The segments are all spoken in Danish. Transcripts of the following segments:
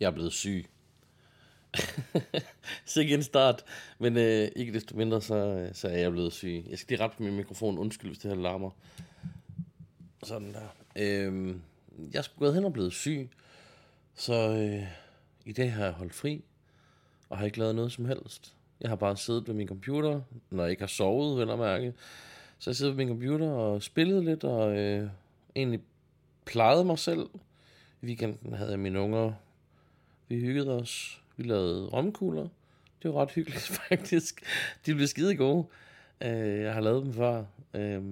Jeg er blevet syg. så ikke en start, men øh, ikke desto mindre, så, øh, så er jeg blevet syg. Jeg skal lige rette på min mikrofon. Undskyld, hvis det her larmer. Sådan der. Øh, jeg er gået hen og blevet syg, så øh, i dag har jeg holdt fri, og har ikke lavet noget som helst. Jeg har bare siddet ved min computer, når jeg ikke har sovet, vel at mærke. Så jeg sidder ved min computer og spillet lidt, og øh, egentlig plejede mig selv. I weekenden havde jeg mine unger. Vi hyggede os. Vi lavede romkugler. Det var ret hyggeligt, faktisk. De blev skide gode. Øh, jeg har lavet dem før. Øh,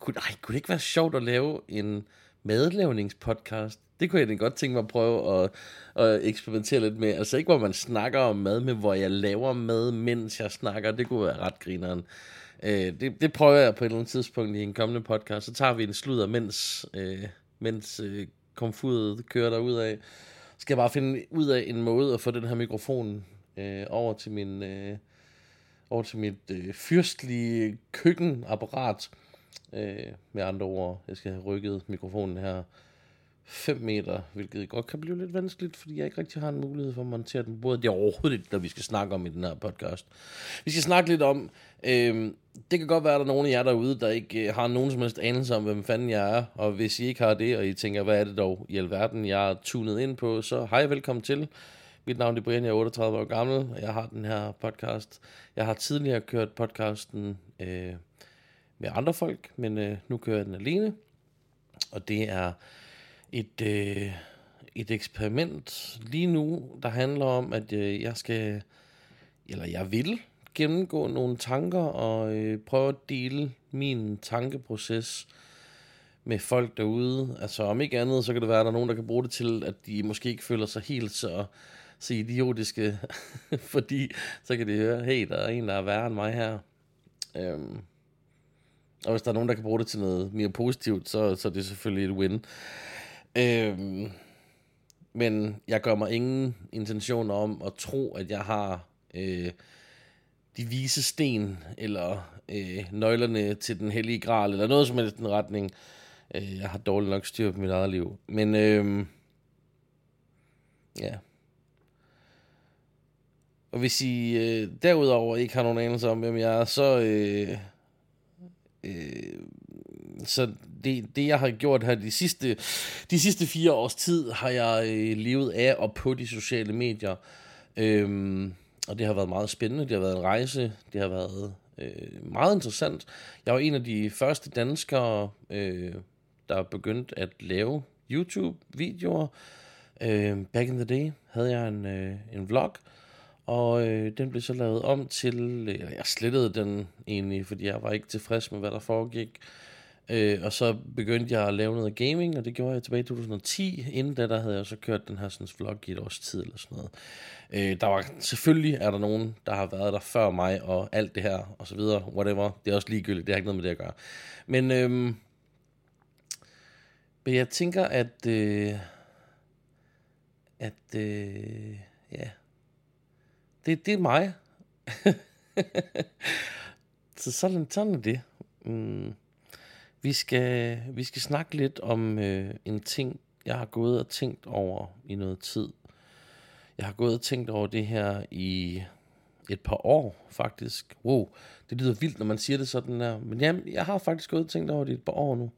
kunne, ej, kunne det ikke være sjovt at lave en madlavningspodcast? Det kunne jeg da godt tænke mig at prøve at, at eksperimentere lidt med. Altså ikke, hvor man snakker om mad, men hvor jeg laver mad, mens jeg snakker. Det kunne være ret grineren. Øh, det, det prøver jeg på et eller andet tidspunkt i en kommende podcast. Så tager vi en sludder, mens, øh, mens øh, komfuret kører derud af. Skal jeg bare finde ud af en måde at få den her mikrofon øh, over til min... Øh, over til mit øh, fyrstlige køkkenapparat. Øh, med andre ord, jeg skal have rykket mikrofonen her 5 meter, hvilket godt kan blive lidt vanskeligt, fordi jeg ikke rigtig har en mulighed for at montere den både. Det er overhovedet ikke, der vi skal snakke om i den her podcast. Vi skal snakke lidt om, øh, det kan godt være, at der er nogen af jer derude, der ikke øh, har nogen som helst anelse om, hvem fanden jeg er, og hvis I ikke har det, og I tænker, hvad er det dog i alverden, jeg er tunet ind på, så hej velkommen til. Mit navn er Brian, jeg er 38 år gammel, og jeg har den her podcast. Jeg har tidligere kørt podcasten øh, med andre folk, men øh, nu kører jeg den alene, og det er et, øh, et eksperiment lige nu, der handler om, at øh, jeg skal, eller jeg vil gennemgå nogle tanker og øh, prøve at dele min tankeproces med folk derude. Altså om ikke andet, så kan det være, at der er nogen, der kan bruge det til, at de måske ikke føler sig helt så, så idiotiske, fordi så kan de høre, hey, der er en, der er værre end mig her. Øhm. Og hvis der er nogen, der kan bruge det til noget mere positivt, så, så er det selvfølgelig et win. Øhm, men jeg gør mig ingen intention om at tro, at jeg har øh, de vise sten, eller øh, nøglerne til den hellige gral, eller noget som helst i den retning. Øh, jeg har dårligt nok styr på mit eget liv. Men øh, ja. Og hvis I øh, derudover ikke har nogen anelse om, hvem jeg er, så... Øh, øh, så det, det, jeg har gjort her de sidste, de sidste fire års tid, har jeg øh, levet af og på de sociale medier. Øhm, og det har været meget spændende. Det har været en rejse. Det har været øh, meget interessant. Jeg var en af de første danskere, øh, der begyndte at lave YouTube-videoer. Øh, back in the day havde jeg en, øh, en vlog, og øh, den blev så lavet om til, eller jeg slettede den egentlig, fordi jeg var ikke tilfreds med, hvad der foregik. Øh, Øh, og så begyndte jeg at lave noget gaming, og det gjorde jeg tilbage i 2010. Inden da, der havde jeg så kørt den her sådan, vlog i et års tid eller sådan noget. Øh, der var, selvfølgelig er der nogen, der har været der før mig, og alt det her, og så videre, whatever. Det er også ligegyldigt, det har ikke noget med det at gøre. Men, øh, men jeg tænker, at, øh, at, øh, ja, det, det er mig. så sådan, sådan er det. Mm. Vi skal, vi skal snakke lidt om øh, en ting, jeg har gået og tænkt over i noget tid. Jeg har gået og tænkt over det her i et par år, faktisk. Wow, det lyder vildt, når man siger det sådan der. Men jamen, jeg har faktisk gået og tænkt over det i et par år nu.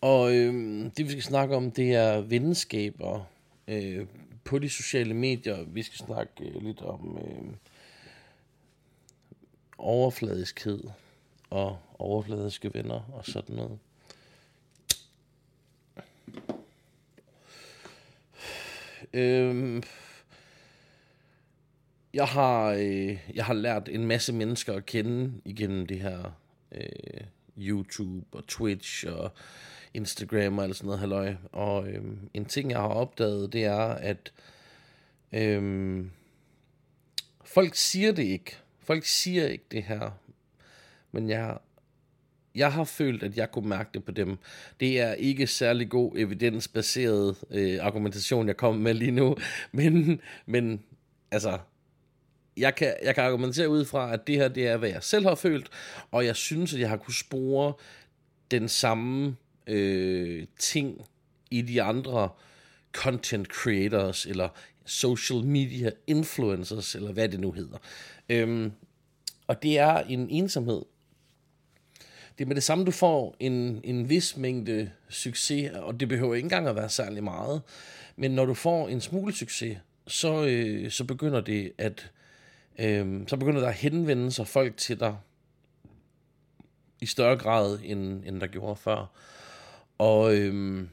Og øh, det, vi skal snakke om, det er venskaber øh, på de sociale medier. Vi skal snakke øh, lidt om øh, overfladiskhed og overfladiske venner og sådan noget. Øhm, jeg har øh, jeg har lært en masse mennesker at kende igennem det her øh, YouTube og Twitch og Instagram og alt sådan noget halløj. Og øh, en ting jeg har opdaget, det er at øh, folk siger det ikke. Folk siger ikke det her men jeg, jeg har følt, at jeg kunne mærke det på dem. Det er ikke særlig god evidensbaseret øh, argumentation, jeg kommer med lige nu, men, men altså, jeg kan, jeg kan argumentere ud fra, at det her, det er, hvad jeg selv har følt, og jeg synes, at jeg har kunne spore den samme øh, ting i de andre content creators, eller social media influencers, eller hvad det nu hedder. Øhm, og det er en ensomhed. Det er med det samme, du får en, en vis mængde succes, og det behøver ikke engang at være særlig meget. Men når du får en smule succes, så, øh, så begynder det at øh, så begynder der at henvende sig folk til dig i større grad, end, end der gjorde før. Og øh,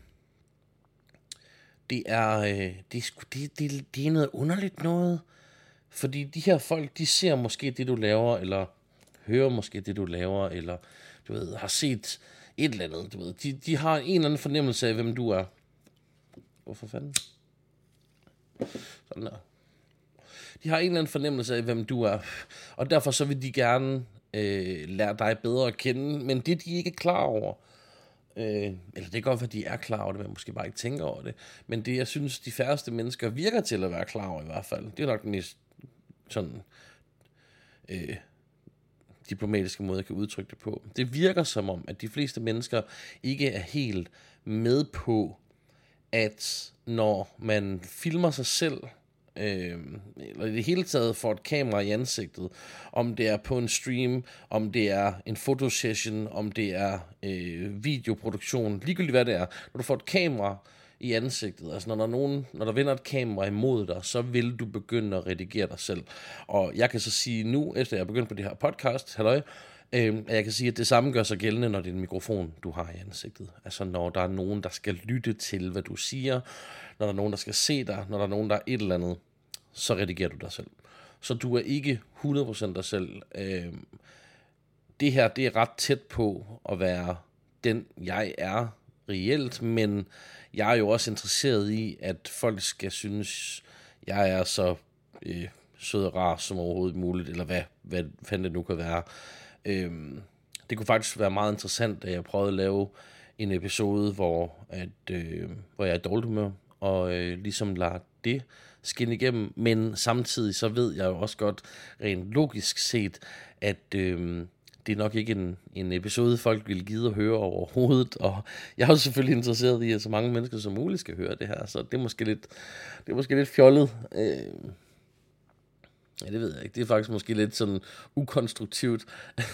det er, øh, det, er det, det, det er noget underligt noget, fordi de her folk, de ser måske det, du laver, eller hører måske det, du laver, eller du ved, har set et eller andet, du ved. De, de har en eller anden fornemmelse af, hvem du er. Hvorfor fanden? Sådan der. De har en eller anden fornemmelse af, hvem du er. Og derfor så vil de gerne øh, lære dig bedre at kende. Men det, de ikke er klar over, øh, eller det er godt, at de er klar over det, men måske bare ikke tænker over det. Men det, jeg synes, de færreste mennesker virker til at være klar over i hvert fald. Det er nok den mest sådan... Øh, diplomatiske måde, jeg kan udtrykke det på. Det virker som om, at de fleste mennesker ikke er helt med på, at når man filmer sig selv, øh, eller i det hele taget får et kamera i ansigtet, om det er på en stream, om det er en fotosession, om det er øh, videoproduktion, ligegyldigt hvad det er, når du får et kamera i ansigtet, altså når der, er nogen, når der vender et kamera imod dig, så vil du begynde at redigere dig selv. Og jeg kan så sige nu, efter jeg er begyndt på det her podcast, halløj, Øh, jeg kan sige, at det samme gør sig gældende, når det er en mikrofon, du har i ansigtet. Altså når der er nogen, der skal lytte til, hvad du siger, når der er nogen, der skal se dig, når der er nogen, der er et eller andet, så redigerer du dig selv. Så du er ikke 100% dig selv. Øh, det her, det er ret tæt på at være den, jeg er reelt, men jeg er jo også interesseret i, at folk skal synes, jeg er så øh, sød og rar som overhovedet muligt, eller hvad, hvad fanden det nu kan være. Øhm, det kunne faktisk være meget interessant, at jeg prøvede at lave en episode, hvor, at, øh, hvor jeg er i dårligt humør, og øh, ligesom lader det skinne igennem, men samtidig så ved jeg jo også godt, rent logisk set, at øh, det er nok ikke en, en episode, folk vil gide at høre overhovedet, og jeg er jo selvfølgelig interesseret i, at så mange mennesker som muligt skal høre det her, så det er måske lidt, det er måske lidt fjollet. Øh, Ja, det ved jeg ikke. Det er faktisk måske lidt sådan ukonstruktivt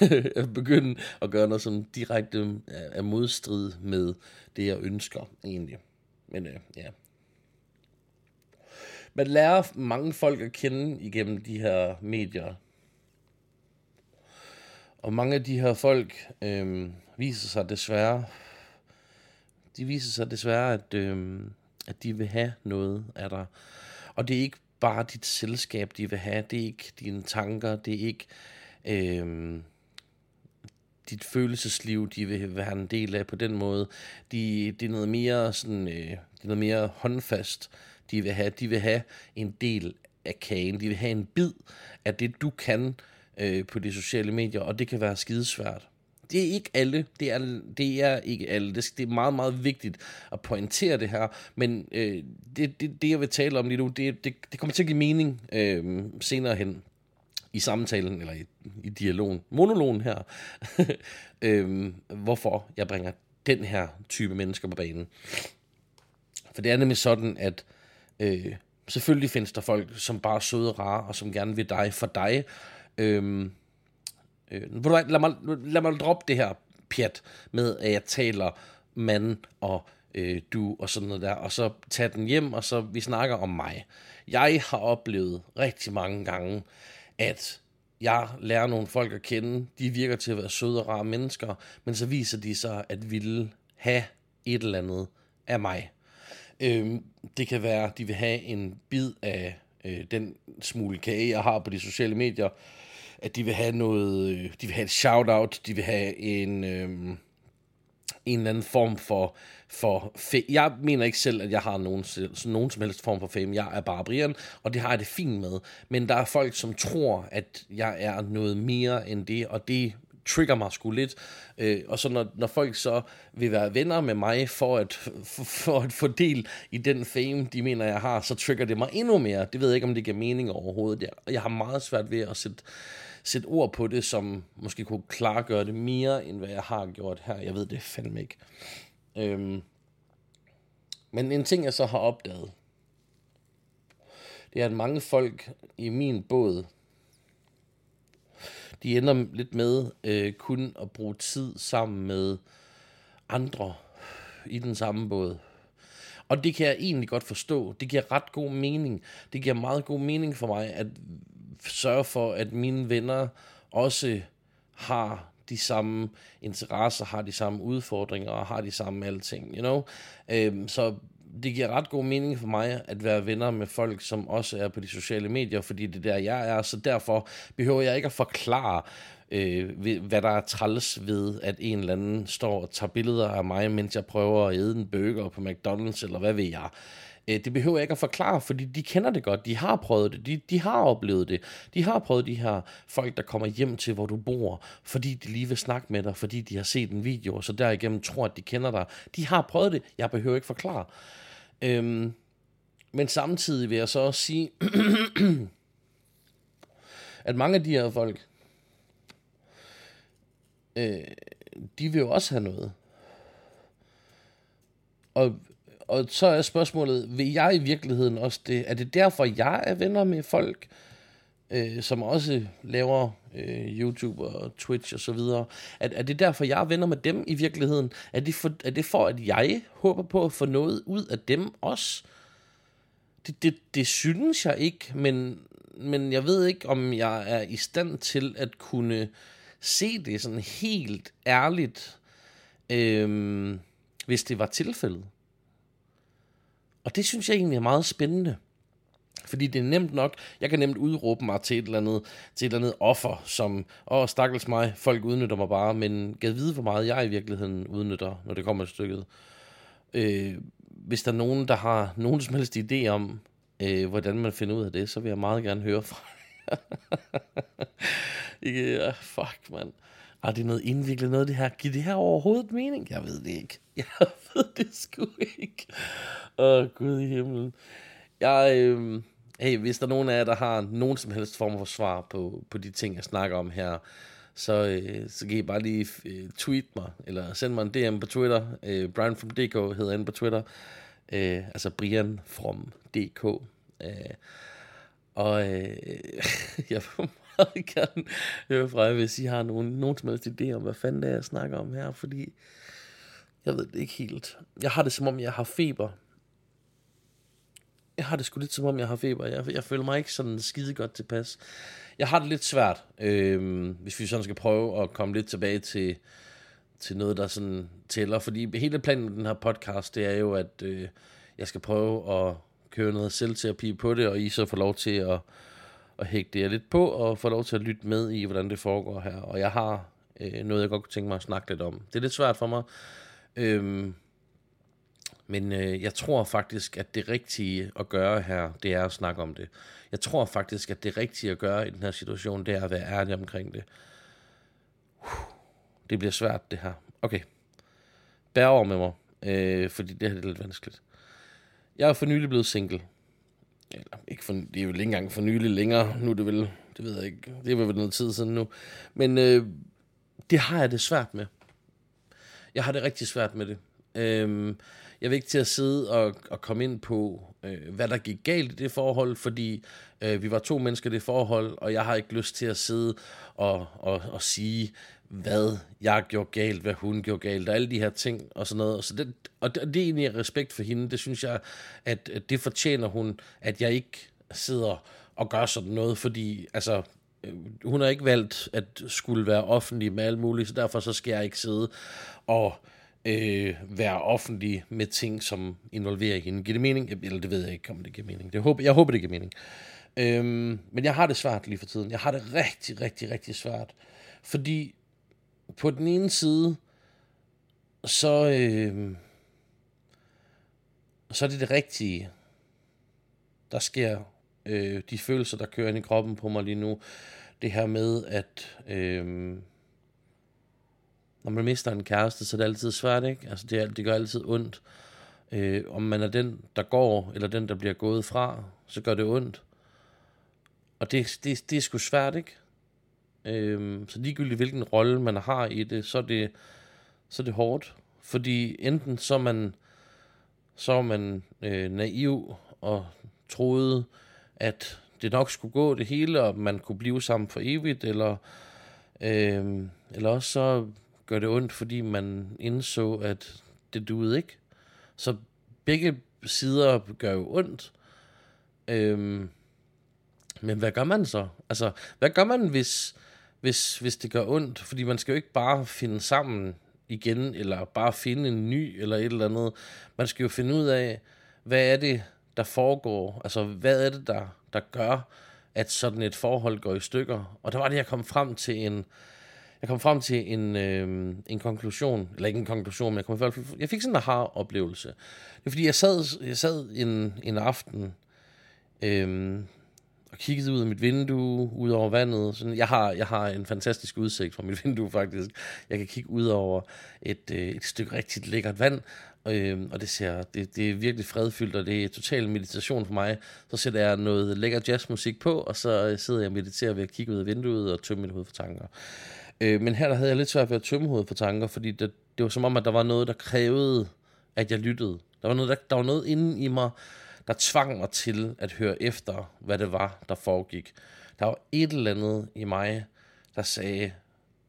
at begynde at gøre noget som direkte er modstrid med det, jeg ønsker egentlig. Men øh, ja. Man lærer mange folk at kende igennem de her medier. Og mange af de her folk øh, viser sig desværre, de viser sig desværre, at, øh, at de vil have noget af dig. Og det er ikke bare dit selskab, de vil have. Det er ikke dine tanker, det er ikke øh, dit følelsesliv, de vil være en del af på den måde. De, det er noget mere sådan, øh, det er noget mere håndfast, de vil have. De vil have en del af kagen. De vil have en bid af det, du kan øh, på de sociale medier, og det kan være skidesvært. Det er ikke alle. Det er, det er ikke alle. Det, det er meget, meget vigtigt at pointere det her. Men øh, det, det, det, jeg vil tale om lige nu, det, det, det kommer til at give mening øh, senere hen i samtalen, eller i, i dialogen, monologen her, øh, hvorfor jeg bringer den her type mennesker på banen. For det er nemlig sådan, at øh, selvfølgelig findes der folk, som bare er søde og rare, og som gerne vil dig for dig. Øhm, øh, Øh, lad, mig, lad mig droppe det her pjat med, at jeg taler mand og øh, du og sådan noget der, og så tage den hjem, og så vi snakker om mig. Jeg har oplevet rigtig mange gange, at jeg lærer nogle folk at kende, de virker til at være søde og rare mennesker, men så viser de sig at ville have et eller andet af mig. Øhm, det kan være, at de vil have en bid af øh, den smule kage, jeg har på de sociale medier, at de vil have noget, øh, de vil have et shout-out, de vil have en, øh, en eller anden form for, for Jeg mener ikke selv, at jeg har nogen, nogen som helst form for fame. Jeg er bare Brian, og det har jeg det fint med. Men der er folk, som tror, at jeg er noget mere end det, og det trigger mig sgu lidt. Øh, og så når, når folk så vil være venner med mig for at, for, for at få del i den fame, de mener, jeg har, så trigger det mig endnu mere. Det ved jeg ikke, om det giver mening overhovedet. Jeg, jeg har meget svært ved at sætte sætte ord på det, som måske kunne klargøre det mere, end hvad jeg har gjort her. Jeg ved det fandme ikke. Øhm, Men en ting, jeg så har opdaget, det er, at mange folk i min båd, de ender lidt med øh, kun at bruge tid sammen med andre i den samme båd. Og det kan jeg egentlig godt forstå. Det giver ret god mening. Det giver meget god mening for mig at sørge for, at mine venner også har de samme interesser, har de samme udfordringer og har de samme alting, you know? Øhm, så det giver ret god mening for mig at være venner med folk, som også er på de sociale medier, fordi det er der, jeg er. Så derfor behøver jeg ikke at forklare, øh, hvad der er træls ved, at en eller anden står og tager billeder af mig, mens jeg prøver at æde en burger på McDonald's, eller hvad ved jeg. Øh, det behøver jeg ikke at forklare, fordi de kender det godt. De har prøvet det. De, de har oplevet det. De har prøvet de her folk, der kommer hjem til, hvor du bor, fordi de lige vil snakke med dig, fordi de har set en video, og så derigennem tror, at de kender dig. De har prøvet det. Jeg behøver ikke forklare. Øhm, men samtidig vil jeg så også sige, at mange af de her folk, øh, de vil jo også have noget. Og, og så er spørgsmålet, vil jeg i virkeligheden også det? Er det derfor, jeg er venner med folk, øh, som også laver øh, YouTube og Twitch og så videre? Er, er det derfor, jeg er venner med dem i virkeligheden? Er det, for, er det for, at jeg håber på at få noget ud af dem også? Det, det, det synes jeg ikke, men, men jeg ved ikke, om jeg er i stand til at kunne se det sådan helt ærligt, øh, hvis det var tilfældet. Og det synes jeg egentlig er meget spændende. Fordi det er nemt nok, jeg kan nemt udråbe mig til et eller andet, til et eller andet offer, som, åh, oh, stakkels mig, folk udnytter mig bare, men gad vide, hvor meget jeg i virkeligheden udnytter, når det kommer til stykket. Øh, hvis der er nogen, der har nogen som helst idé om, øh, hvordan man finder ud af det, så vil jeg meget gerne høre fra Ikke, fuck, mand. Er det noget indviklet noget, det her? Giver det her overhovedet mening? Jeg ved det ikke. Jeg ved det sgu ikke. Åh, oh, Gud i himlen. Jeg, øh, hey, hvis der er nogen af jer, der har nogen som helst form for svar på, på de ting, jeg snakker om her, så, øh, så kan I bare lige øh, tweet mig, eller send mig en DM på Twitter. Øh, Brian from DK hedder han på Twitter. Øh, altså Brian from DK. Øh, og øh, jeg meget gerne høre fra jer, hvis I har nogen, nogen som helst idé om, hvad fanden det er, jeg snakker om her, fordi jeg ved det ikke helt. Jeg har det som om, jeg har feber. Jeg har det sgu lidt som om, jeg har feber. Jeg, jeg føler mig ikke sådan skide godt tilpas. Jeg har det lidt svært, øh, hvis vi sådan skal prøve at komme lidt tilbage til, til noget, der sådan tæller. Fordi hele planen med den her podcast, det er jo, at øh, jeg skal prøve at køre noget selvterapi på det, og I så får lov til at, at hægte jer lidt på, og få lov til at lytte med i, hvordan det foregår her. Og jeg har øh, noget, jeg godt kunne tænke mig at snakke lidt om. Det er lidt svært for mig. Øhm, men øh, jeg tror faktisk, at det rigtige at gøre her, det er at snakke om det. Jeg tror faktisk, at det rigtige at gøre i den her situation, det er at være ærlig omkring det. Det bliver svært, det her. Okay. Bær over med mig, øh, fordi det her er lidt vanskeligt. Jeg er for nylig blevet single. Eller, ikke for, det er jo ikke engang for nylig længere. Nu er det vel, det ved jeg ikke, det er vel noget tid siden nu. Men øh, det har jeg det svært med. Jeg har det rigtig svært med det. Øh, jeg vil ikke til at sidde og, og komme ind på, øh, hvad der gik galt i det forhold, fordi øh, vi var to mennesker i det forhold, og jeg har ikke lyst til at sidde og, og, og sige, hvad jeg gjorde galt, hvad hun gjorde galt, og alle de her ting og sådan noget. Så det, og det, det er egentlig respekt for hende. Det synes jeg, at, at det fortjener hun, at jeg ikke sidder og gør sådan noget, fordi altså, øh, hun har ikke valgt at skulle være offentlig med alt muligt, så derfor så skal jeg ikke sidde og øh, være offentlig med ting, som involverer hende. Giver det mening? Eller det ved jeg ikke, om det giver mening. Det håber, jeg håber, det giver mening. Øhm, men jeg har det svært lige for tiden. Jeg har det rigtig, rigtig, rigtig svært. Fordi på den ene side, så, øh, så er det det rigtige, der sker. Øh, de følelser, der kører ind i kroppen på mig lige nu. Det her med, at øh, når man mister en kæreste, så er det altid svært, ikke? Altså, det, det gør altid ondt. Øh, om man er den, der går, eller den, der bliver gået fra, så gør det ondt. Og det, det, det er sgu svært, ikke? Øhm, så ligegyldigt hvilken rolle man har i det, så er det, så er det hårdt. Fordi enten så er man, så er man øh, naiv og troede, at det nok skulle gå det hele, og man kunne blive sammen for evigt, eller, øh, eller også så gør det ondt, fordi man indså, at det duede ikke. Så begge sider gør jo ondt. Øh, men hvad gør man så? Altså, hvad gør man, hvis, hvis, hvis det gør ondt? Fordi man skal jo ikke bare finde sammen igen, eller bare finde en ny, eller et eller andet. Man skal jo finde ud af, hvad er det, der foregår? Altså, hvad er det, der, der gør, at sådan et forhold går i stykker? Og der var det, jeg kom frem til en, jeg kom frem til en, øh, en konklusion, eller ikke en konklusion, men jeg, kom i hvert fald, jeg fik sådan en aha-oplevelse. Det er fordi, jeg sad, jeg sad en, en aften, øh, og kiggede ud af mit vindue, ud over vandet. Sådan, jeg, har, jeg har en fantastisk udsigt fra mit vindue faktisk. Jeg kan kigge ud over et, øh, et stykke rigtig lækkert vand, øh, og det, ser, det, det er virkelig fredfyldt, og det er total meditation for mig. Så sætter jeg noget lækker jazzmusik på, og så øh, sidder jeg og mediterer ved at kigge ud af vinduet og tømme mit hoved for tanker. Øh, men her der havde jeg lidt svært ved at tømme hovedet for tanker, fordi det, det var som om, at der var noget, der krævede, at jeg lyttede. Der var noget, der, der var noget inde i mig, der tvang mig til at høre efter, hvad det var, der foregik. Der var et eller andet i mig, der sagde,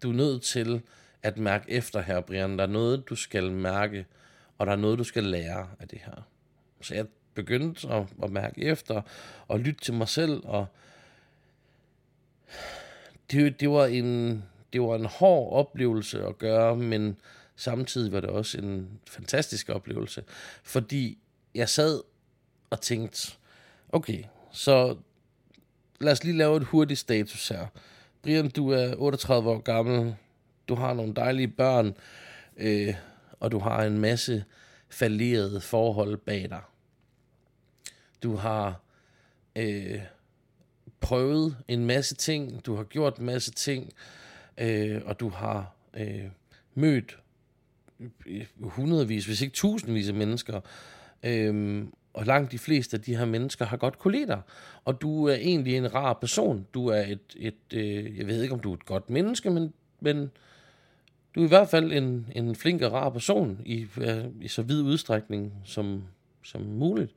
du er nødt til at mærke efter her, Brian. Der er noget, du skal mærke, og der er noget, du skal lære af det her. Så jeg begyndte at, at mærke efter, og lytte til mig selv, og det, det, var en, det var en hård oplevelse at gøre, men samtidig var det også en fantastisk oplevelse, fordi jeg sad og tænkt, okay, så lad os lige lave et hurtigt status her. Brian, du er 38 år gammel, du har nogle dejlige børn, øh, og du har en masse falderede forhold bag dig. Du har øh, prøvet en masse ting, du har gjort en masse ting, øh, og du har øh, mødt øh, hundredvis, hvis ikke tusindvis af mennesker, øh, og langt de fleste af de her mennesker har godt kunne lide dig. Og du er egentlig en rar person. Du er et, et øh, jeg ved ikke om du er et godt menneske, men, men du er i hvert fald en, en flink og rar person i, øh, i så vid udstrækning som, som muligt.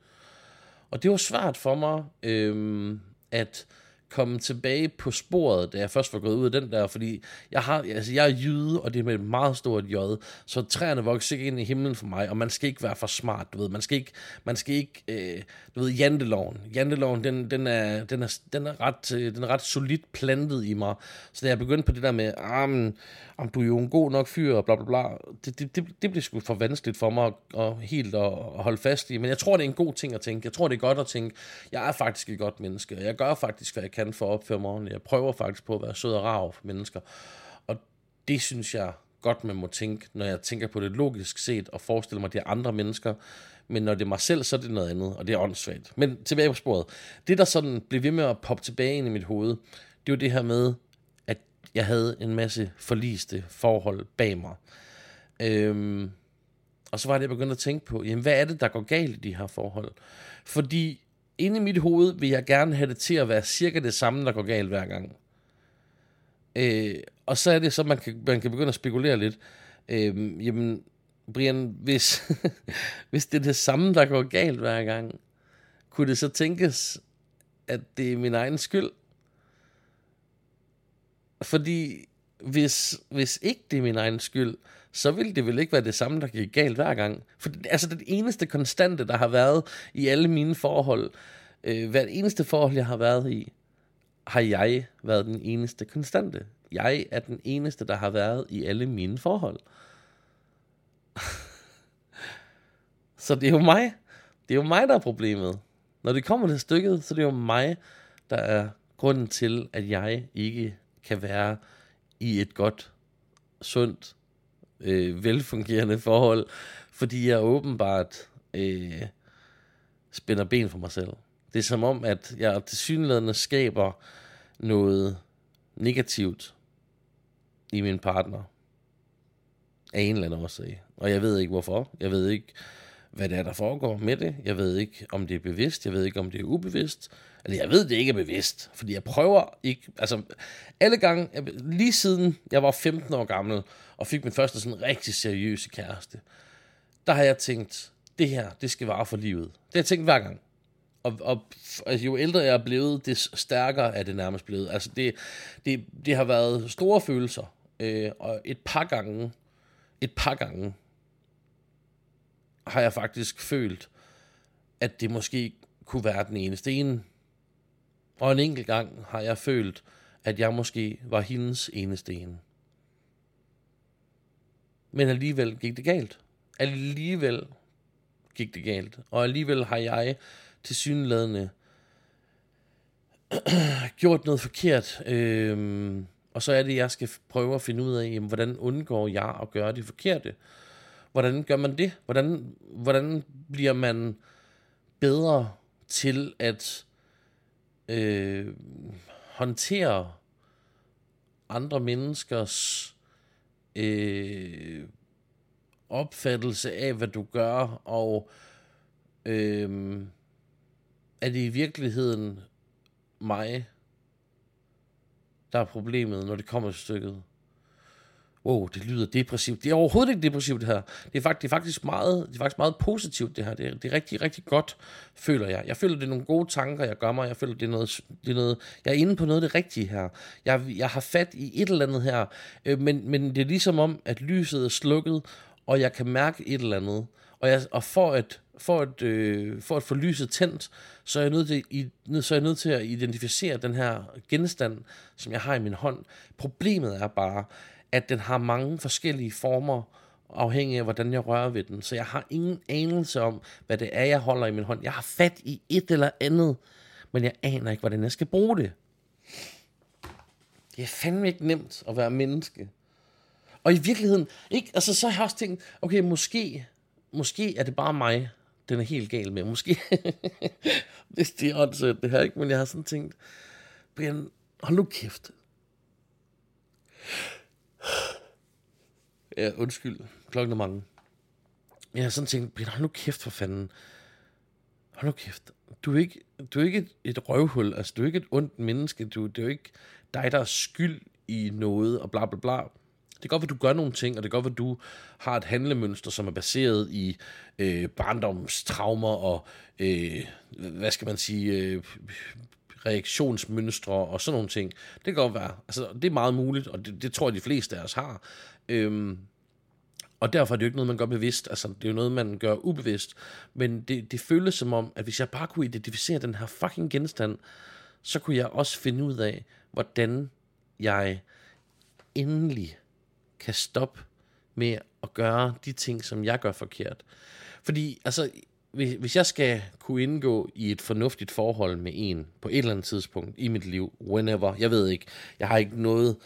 Og det var svært for mig øh, at komme tilbage på sporet, da jeg først var gået ud af den der, fordi jeg, har, altså jeg er jyde, og det er med et meget stort J, så træerne vokser ikke ind i himlen for mig, og man skal ikke være for smart, du ved, man skal ikke, man skal ikke øh, du ved, janteloven, janteloven, den, den, er, den, er, den, er ret, øh, den er ret solidt plantet i mig, så da jeg begyndte på det der med, ah, men, om du er jo en god nok fyr, og bla bla bla, det, det, det, det bliver sgu for vanskeligt for mig at, at helt at, at holde fast i, men jeg tror, det er en god ting at tænke, jeg tror, det er godt at tænke, jeg er faktisk et godt menneske, og jeg gør faktisk, hvad jeg kan for at opføre mig ordentligt, jeg prøver faktisk på at være sød og rar for mennesker, og det synes jeg godt, man må tænke, når jeg tænker på det logisk set, og forestiller mig, at det er andre mennesker, men når det er mig selv, så er det noget andet, og det er åndssvagt. Men tilbage på sporet. Det, der sådan blev ved med at poppe tilbage ind i mit hoved, det var det her med, at jeg havde en masse forliste forhold bag mig. Øhm, og så var det, jeg begyndte at tænke på, jamen hvad er det, der går galt i de her forhold? Fordi inde i mit hoved vil jeg gerne have det til at være cirka det samme, der går galt hver gang. Øh, og så er det så, man kan, man kan begynde at spekulere lidt. Øh, jamen, Brian, hvis, hvis det er det samme, der går galt hver gang, kunne det så tænkes, at det er min egen skyld? Fordi hvis, hvis ikke det er min egen skyld, så vil det vel ikke være det samme, der gik galt hver gang. For altså det eneste konstante, der har været i alle mine forhold, øh, hver eneste forhold, jeg har været i, har jeg været den eneste konstante. Jeg er den eneste, der har været i alle mine forhold. så det er jo mig. Det er jo mig, der er problemet. Når det kommer til stykket, så det er jo mig, der er grunden til, at jeg ikke kan være i et godt, sundt, øh, velfungerende forhold, fordi jeg åbenbart øh, spænder ben for mig selv. Det er som om, at jeg til synligheden skaber noget negativt i min partner af en eller anden årsag. Og jeg ved ikke hvorfor. Jeg ved ikke, hvad det er, der foregår med det. Jeg ved ikke, om det er bevidst. Jeg ved ikke, om det er ubevidst. Eller jeg ved, det ikke er bevidst, fordi jeg prøver ikke, altså alle gange, lige siden jeg var 15 år gammel, og fik min første sådan rigtig seriøse kæreste, der har jeg tænkt, det her, det skal vare for livet. Det har jeg tænkt hver gang. Og, og altså, jo ældre jeg er blevet, det stærkere er det nærmest blevet. Altså det, det, det har været store følelser. Øh, og et par gange, et par gange, har jeg faktisk følt, at det måske kunne være den eneste ene. Og en enkelt gang har jeg følt, at jeg måske var hendes eneste ene. Men alligevel gik det galt. Alligevel gik det galt. Og alligevel har jeg til synlædende gjort noget forkert. Øhm, og så er det, jeg skal prøve at finde ud af, jamen, hvordan undgår jeg at gøre det forkerte. Hvordan gør man det? Hvordan, hvordan bliver man bedre til at øh, håndtere andre menneskers øh, opfattelse af, hvad du gør, og øh, er det i virkeligheden mig, der er problemet, når det kommer til stykket? Wow, det lyder depressivt. Det er overhovedet ikke depressivt, det her. Det er, faktisk, det er faktisk, meget, det er faktisk meget positivt, det her. Det er, det er rigtig, rigtig godt, føler jeg. Jeg føler, det er nogle gode tanker, jeg gør mig. Jeg føler, det er noget, det er noget jeg er inde på noget af det rigtige her. Jeg, jeg har fat i et eller andet her, øh, men, men det er ligesom om, at lyset er slukket, og jeg kan mærke et eller andet. Og, jeg, og for at for at, øh, for at få lyset tændt, så er, jeg nødt til, i, så er jeg nødt til at identificere den her genstand, som jeg har i min hånd. Problemet er bare, at den har mange forskellige former, afhængig af, hvordan jeg rører ved den. Så jeg har ingen anelse om, hvad det er, jeg holder i min hånd. Jeg har fat i et eller andet, men jeg aner ikke, hvordan jeg skal bruge det. Det er fandme ikke nemt at være menneske. Og i virkeligheden, ikke, altså så har jeg også tænkt, okay, måske, måske er det bare mig, den er helt gal med. Måske, det, det er åndssøgt det her, ikke? Men jeg har sådan tænkt, Brian, hold nu kæft. Ja, undskyld. Klokken er mange. Jeg har sådan tænkt, Peter, hold nu kæft for fanden. Hold nu kæft. Du er ikke, du er ikke et, et røvhul. Altså, du er ikke et ondt menneske. Du, det er jo ikke dig, der er skyld i noget, og bla bla bla. Det er godt, at du gør nogle ting, og det er godt, at du har et handlemønster, som er baseret i øh, barndomstraumer og, øh, hvad skal man sige, øh, reaktionsmønstre og sådan nogle ting. Det kan godt være. Altså, det er meget muligt, og det, det tror jeg, de fleste af os har. Øhm, og derfor er det jo ikke noget, man gør bevidst. Altså, det er jo noget, man gør ubevidst. Men det, det føles som om, at hvis jeg bare kunne identificere den her fucking genstand, så kunne jeg også finde ud af, hvordan jeg endelig kan stoppe med at gøre de ting, som jeg gør forkert. Fordi, altså, hvis, hvis jeg skal kunne indgå i et fornuftigt forhold med en på et eller andet tidspunkt i mit liv, whenever, jeg ved ikke, jeg har ikke noget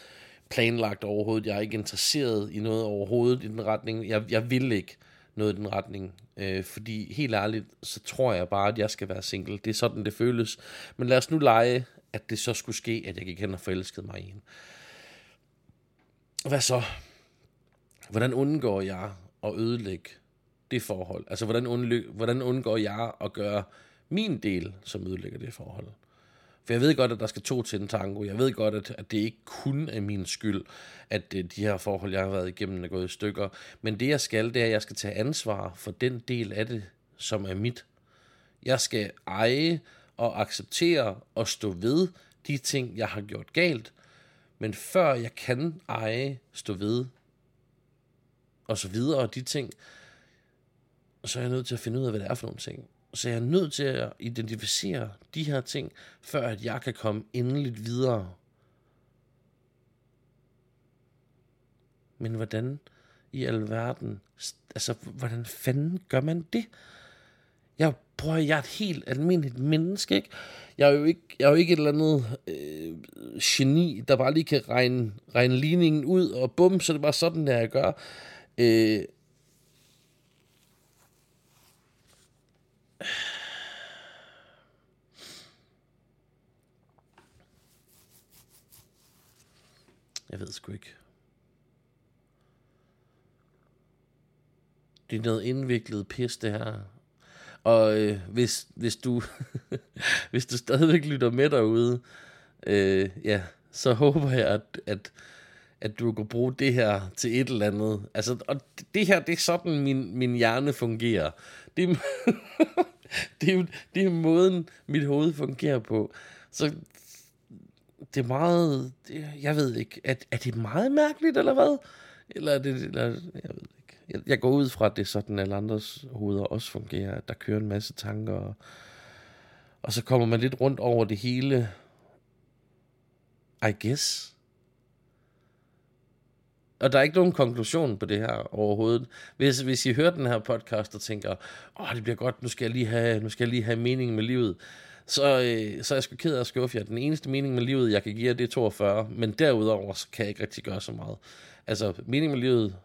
planlagt overhovedet, jeg er ikke interesseret i noget overhovedet i den retning, jeg, jeg vil ikke noget i den retning, øh, fordi helt ærligt, så tror jeg bare, at jeg skal være single, det er sådan, det føles, men lad os nu lege, at det så skulle ske, at jeg gik hen og forelskede mig i en. Hvad så? Hvordan undgår jeg at ødelægge det forhold? Altså, hvordan, undly- hvordan undgår jeg at gøre min del, som ødelægger det forhold? For jeg ved godt, at der skal to til en tango. Jeg ved godt, at, at det ikke kun er min skyld, at øh, de her forhold, jeg har været igennem, er gået i stykker. Men det, jeg skal, det er, at jeg skal tage ansvar for den del af det, som er mit. Jeg skal eje og acceptere og stå ved de ting, jeg har gjort galt. Men før jeg kan eje, stå ved og så videre, og de ting, så er jeg nødt til at finde ud af, hvad det er for nogle ting. Så jeg er nødt til at identificere de her ting, før at jeg kan komme endeligt videre. Men hvordan i alverden, altså hvordan fanden gør man det? Jeg prøver, jeg er et helt almindeligt menneske, ikke? Jeg er jo ikke, jeg er jo ikke et eller andet øh, geni, der bare lige kan regne, regne ligningen ud, og bum, så er det bare sådan, der jeg gør. Øh, Jeg ved sgu ikke. Det er noget indviklet pis, det her. Og øh, hvis, hvis, du, hvis du stadigvæk lytter med derude, øh, ja, så håber jeg, at, at, at du kan bruge det her til et eller andet. Altså, og det her, det er sådan, min, min hjerne fungerer. Det er, det, er det er måden, mit hoved fungerer på. Så det er meget, det, jeg ved ikke, er, er det meget mærkeligt, eller hvad? Eller er det, eller, jeg ved ikke. Jeg, jeg går ud fra, at det er sådan, alle andres hoveder også fungerer, at der kører en masse tanker, og, og så kommer man lidt rundt over det hele, I guess. Og der er ikke nogen konklusion på det her overhovedet. Hvis, hvis I hører den her podcast og tænker, åh, det bliver godt, nu skal jeg lige have, nu skal jeg lige have mening med livet, så, øh, så er jeg sgu ked af at skuffe jer. Den eneste mening med livet, jeg kan give jer, det er 42, men derudover så kan jeg ikke rigtig gøre så meget. Altså, mening med livet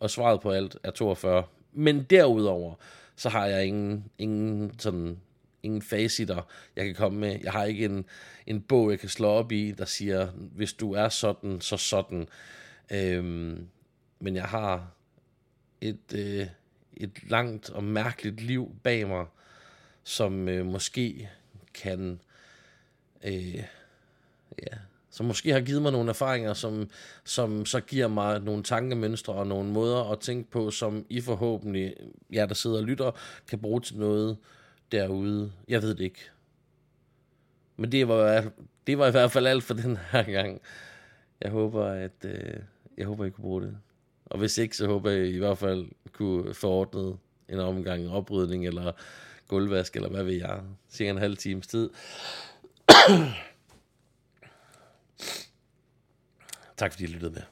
og svaret på alt er 42, men derudover, så har jeg ingen, ingen sådan ingen facitter, jeg kan komme med. Jeg har ikke en, en bog, jeg kan slå op i, der siger, hvis du er sådan, så sådan. Øhm, men jeg har et, øh, et langt og mærkeligt liv bag mig, som øh, måske kan... Øh, ja, som måske har givet mig nogle erfaringer, som, som så giver mig nogle tankemønstre og nogle måder at tænke på, som I forhåbentlig, jer der sidder og lytter, kan bruge til noget derude. Jeg ved det ikke. Men det var, det var i hvert fald alt for den her gang. Jeg håber, at øh, jeg håber, I kunne bruge det. Og hvis ikke, så håber jeg I, i hvert fald kunne få ordnet en omgang oprydning, eller gulvvask, eller hvad ved jeg. Cirka en halv times tid. tak fordi I lyttede med.